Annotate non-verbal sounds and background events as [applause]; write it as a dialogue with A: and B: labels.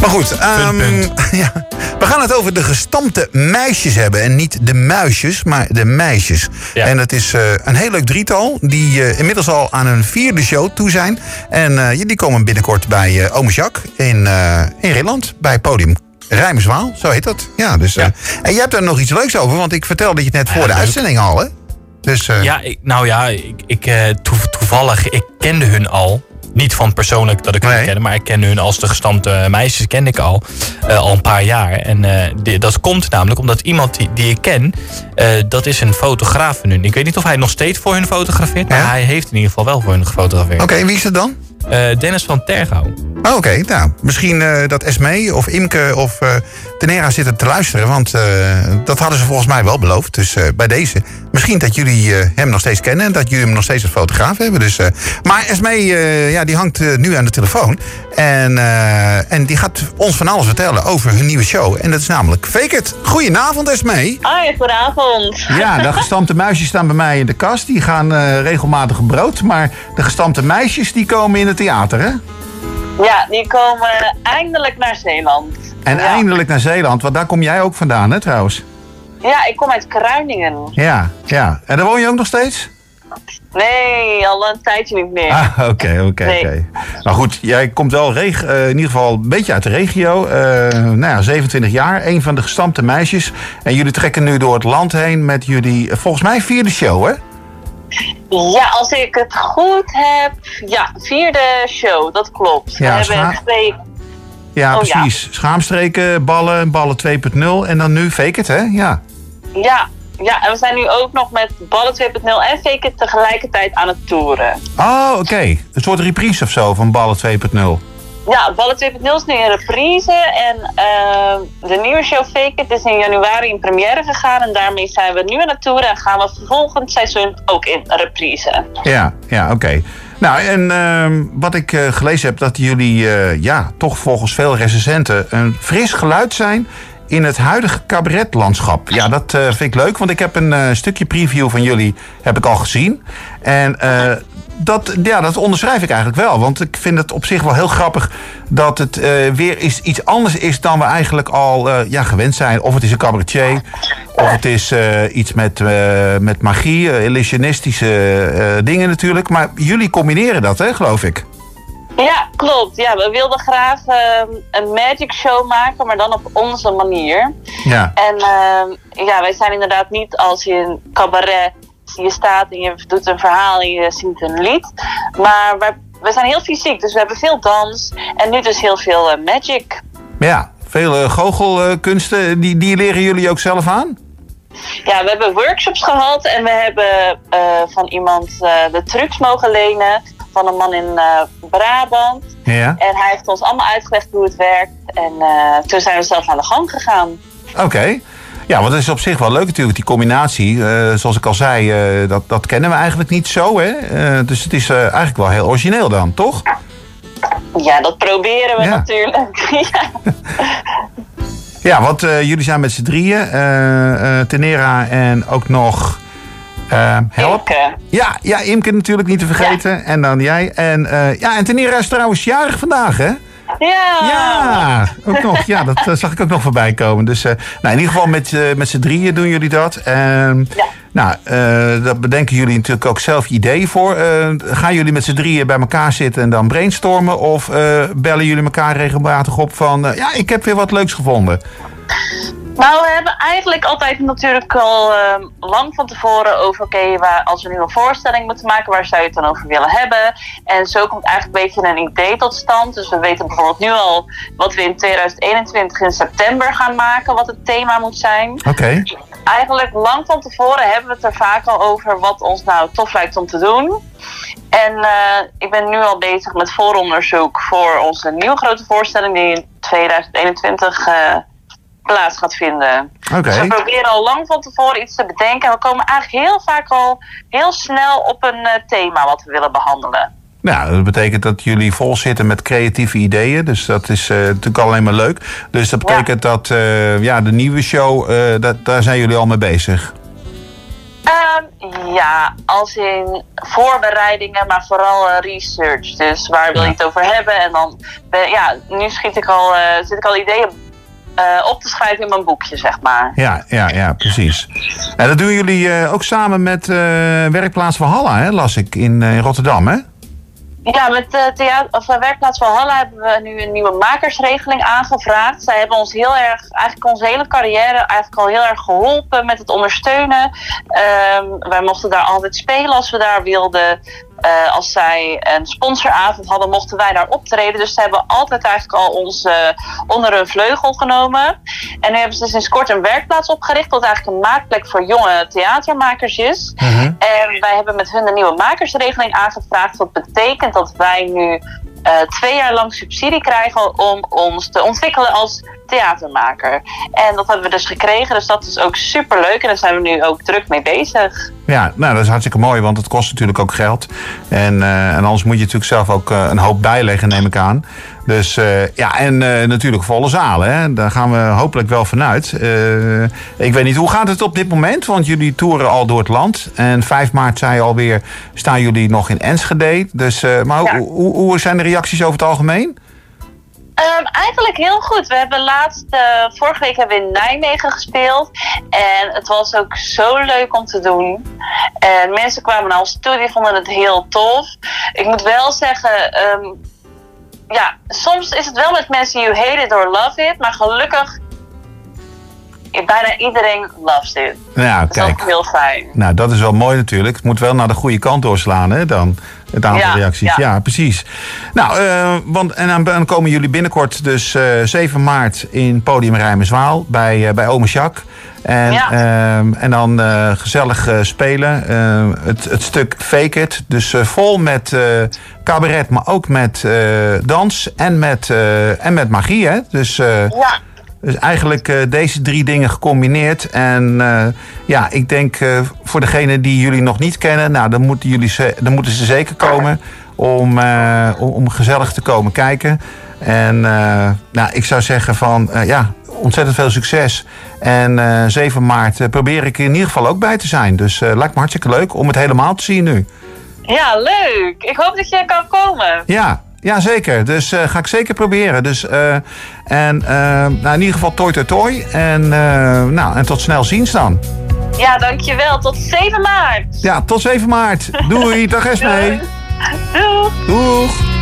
A: Maar goed, ehm, [laughs] ja, we gaan het over de gestampte meisjes hebben. En niet de muisjes, maar de meisjes.
B: Ja.
A: En het is eh, een heel leuk drietal die eh, inmiddels al aan hun vierde show toe zijn. En eh, die komen binnenkort bij eh Ome Jacques in, in Rilland, bij podium Rijmerswaal, zo heet dat. Ja, dus,
B: Ja.
A: En jij hebt er nog iets leuks over, want ik vertelde je het net voor de
B: leuk.
A: uitzending al, hè? Dus,
B: Ja, ik, nou ja, ik, ik, toe- toevallig, ik kende hun al. Niet van persoonlijk dat ik hun
A: Nee.
B: kende, maar ik kende hun als de gestampte meisjes, kende ik al. eh, al een paar jaar. En eh, die- dat komt namelijk omdat iemand die, die ik ken, eh, dat is een fotograaf van hun. Ik weet niet of hij nog steeds voor hun fotografeert, maar
A: Ja?
B: hij heeft in ieder geval wel voor hun gefotografeerd.
A: Oké, en wie is het dan?
B: Eh, Dennis van Tergouw.
A: Oh, Oké, nou, misschien eh, dat Esmee of Imke of eh Tenera zitten te luisteren. Want eh, dat hadden ze volgens mij wel beloofd. Dus eh, bij deze. Misschien dat jullie eh, hem nog steeds kennen. En dat jullie hem nog steeds als fotograaf hebben. Dus, eh, maar Esmee, eh, ja, die hangt eh, nu aan de telefoon. En, eh, en die gaat ons van alles vertellen over hun nieuwe show. En dat is namelijk Fake It. Goedenavond, Esmee.
C: Hoi, goedenavond.
A: Ja, de [laughs] gestampte muisjes staan bij mij in de kast. Die gaan eh, regelmatig brood. Maar de gestampte meisjes die komen in het theater, hè?
C: Ja, die komen eindelijk naar Zeeland.
A: En
C: ja.
A: eindelijk naar Zeeland, want daar kom jij ook vandaan, hè, trouwens?
C: Ja, ik kom uit Kruiningen.
A: Ja, ja. En daar woon je ook nog steeds?
C: Nee, al een tijdje niet meer.
A: Ah, oké, oké,
C: Nee.
A: oké. Nou goed, jij komt wel reg- eh, in ieder geval een beetje uit de regio. Eh, nou ja, 27 jaar, een van de gestampte meisjes. En jullie trekken nu door het land heen met jullie, eh, volgens mij, vierde show, hè?
C: Ja, als ik het goed heb. Ja, vierde show, dat klopt.
A: Ja,
C: We hebben twee.
A: Ja,
C: Oh, ja.
A: precies. Schaamstreken, ballen, ballen 2.0 en dan nu fake it, hè? Ja.
C: Ja, ja, en we zijn nu ook nog met Ballen 2.0 en Fake It tegelijkertijd aan het toeren.
A: Oh, oké. Een soort reprise of zo van ballen 2.0.
C: Ja, Ballen 2.0 is nu in reprise. En eh, de nieuwe show Fake is in januari in première gegaan. En daarmee zijn we nu aan het toeren. En gaan we volgend seizoen ook in reprise.
A: Ja, ja, oké. Nou, en ehm, wat ik eh, gelezen heb, dat jullie eh, ja, toch volgens veel recensenten een fris geluid zijn in het huidige cabaretlandschap. Ja, dat eh, vind ik leuk, want ik heb een stukje preview van jullie heb ik al gezien. En dat, ja, dat onderschrijf ik eigenlijk wel, want ik vind het op zich wel heel grappig dat het eh, weer is, iets anders is dan we eigenlijk al eh, ja, gewend zijn. Of het is een cabaretier, of het is eh, iets met, met magie, illusionistische dingen natuurlijk. Maar jullie combineren dat, hè, geloof ik.
C: Ja, klopt. Ja, we wilden graag een magic show maken, maar dan op onze manier.
A: Ja,
C: En ja, wij zijn inderdaad niet als je in cabaret je staat en je doet een verhaal en je zingt een lied. Maar wij, we zijn heel fysiek, dus we hebben veel dans en nu dus heel veel eh, magic.
A: ja. Veel uh, goochelkunsten, die, die leren jullie ook zelf aan?
C: Ja, we hebben workshops gehad en we hebben eh, van iemand eh, de trucs mogen lenen. Van een man in eh, Brabant.
A: Ja.
C: En hij heeft ons allemaal uitgelegd hoe het werkt. En eh, toen zijn we zelf aan de gang gegaan.
A: Oké. Ja, want het is op zich wel leuk natuurlijk, die combinatie. Eh, zoals ik al zei, eh, dat, dat kennen we eigenlijk niet zo, hè? Eh, dus het is eigenlijk wel heel origineel dan, toch?
C: Ja, dat proberen we
A: Ja.
C: natuurlijk. [laughs] ja. [laughs]
A: Ja, want jullie zijn met z'n drieën. Tenera en ook nog... help.
C: Imke.
A: Ja, ja, Imke natuurlijk niet te vergeten. En dan jij. En, ja, en Tenera is trouwens jarig vandaag, hè?
C: Ja.
A: Ja, ook nog. Ja, dat eh, zag ik ook nog voorbij komen. Dus eh, nou, in ieder geval met, eh, met z'n drieën doen jullie dat. En,
C: Ja.
A: Nou, daar bedenken jullie natuurlijk ook zelf ideeën voor. Gaan jullie met z'n drieën bij elkaar zitten en dan brainstormen? Of bellen jullie elkaar regelmatig op van... ja, ik heb weer wat leuks gevonden.
C: Nou, we hebben eigenlijk altijd natuurlijk al ehm, lang van tevoren over... oké, waar als we nu een voorstelling moeten maken, waar zou je het dan over willen hebben? En zo komt eigenlijk een beetje een idee tot stand. Dus we weten bijvoorbeeld nu al wat we in 2021 in september gaan maken... wat het thema moet zijn.
A: Oké.
C: Eigenlijk lang van tevoren hebben we het er vaak al over wat ons nou tof lijkt om te doen. En eh, ik ben nu al bezig met vooronderzoek voor onze nieuwe grote voorstelling die in 2021 eh, plaats gaat vinden.
A: Oké.
C: Dus we proberen al lang van tevoren iets te bedenken. En we komen eigenlijk heel vaak al heel snel op een eh, thema wat we willen behandelen.
A: Nou, dat betekent dat jullie vol zitten met creatieve ideeën. Dus dat is eh, natuurlijk alleen maar leuk. Dus dat
C: Ja.
A: betekent dat eh, ja, de nieuwe show, dat, daar zijn jullie al mee bezig.
C: Ehm, Ja, als in voorbereidingen, maar vooral research. Dus waar wil je het over hebben? En dan, ben- ja, nu schiet ik al, eh, zit ik al ideeën eh, op te schrijven in mijn boekje, zeg maar.
A: Ja, ja, ja, precies. En dat doen jullie eh, ook samen met eh, Werkplaats Valhalla, hè, las ik, in, in Rotterdam, hè?
C: Ja, met theater, of, Werkplaats Valhalla hebben we nu een nieuwe makersregeling aangevraagd. Zij hebben ons heel erg, eigenlijk onze hele carrière, eigenlijk al heel erg geholpen met het ondersteunen. Ehm, wij mochten daar altijd spelen als we daar wilden. Eh, als zij een sponsoravond hadden, mochten wij daar optreden. Dus ze hebben altijd eigenlijk al ons eh, onder hun vleugel genomen. En nu hebben ze sinds kort een werkplaats opgericht, wat eigenlijk een maakplek voor jonge theatermakers is. En wij hebben met hun een nieuwe makersregeling aangevraagd. Wat betekent dat wij nu eh, twee jaar lang subsidie krijgen om ons te ontwikkelen als theatermaker. En dat hebben we dus gekregen, dus dat is ook super leuk. En daar zijn we nu ook druk mee bezig.
A: Ja, nou, dat is hartstikke mooi, want het kost natuurlijk ook geld. En, eh, en anders moet je natuurlijk zelf ook eh, een hoop bijleggen, neem ik aan. Dus eh, ja, en natuurlijk volle zalen, hè. daar gaan we hopelijk wel vanuit. Ik weet niet, hoe gaat het op dit moment? Want jullie toeren al door het land. En 5 maart, zei je alweer, staan jullie nog in Enschede. Dus, maar
C: Ja.
A: hoe, hoe, hoe zijn de reacties over het algemeen?
C: Ehm, eigenlijk heel goed. We hebben laatst, eh, vorige week hebben we in Nijmegen gespeeld. En het was ook zo leuk om te doen. En mensen kwamen naar ons toe, die vonden het heel tof. Ik moet wel zeggen, ehm, ja, soms is het wel met mensen you hate it or love it. Maar gelukkig, bijna iedereen loves it.
A: Nou,
C: Dat is
A: kijk.
C: ook heel fijn.
A: Nou, dat is wel mooi natuurlijk. Het moet wel naar de goede kant doorslaan, hè, dan. Het aantal
C: Ja,
A: reacties. Ja.
C: ja.
A: precies. Nou, eh, want, en dan, komen jullie binnenkort dus eh 7 maart in Podium Rijmerswaal bij, eh, bij Ome Jacques. En,
C: Ja.
A: ehm, en dan eh, gezellig eh, spelen. Eh, het, het stuk Fake It. Dus eh, vol met eh, cabaret, maar ook met eh, dans en met, eh, en met magie. Hè? Dus eh,
C: Ja.
A: Dus eigenlijk eh, deze drie dingen gecombineerd. En eh, ja, ik denk eh, voor degenen die jullie nog niet kennen, nou, dan, moeten jullie ze, dan moeten ze zeker komen om, om, om gezellig te komen kijken. En nou, ik zou zeggen van ja, ontzettend veel succes. En eh 7 maart probeer ik in ieder geval ook bij te zijn. Dus lijkt me hartstikke leuk om het helemaal te zien nu.
C: ja, leuk. Ik hoop dat je kan komen.
A: Ja, ja zeker. Dus eh, ga ik zeker proberen. Dus, eh, en eh, nou, in ieder geval toi toi toi. En, nou, en tot snel ziens dan.
C: Ja, dankjewel. Tot 7 maart.
A: Ja, tot 7 maart. Doei, dag Esmee. [laughs]
C: Doei.
A: Doeg.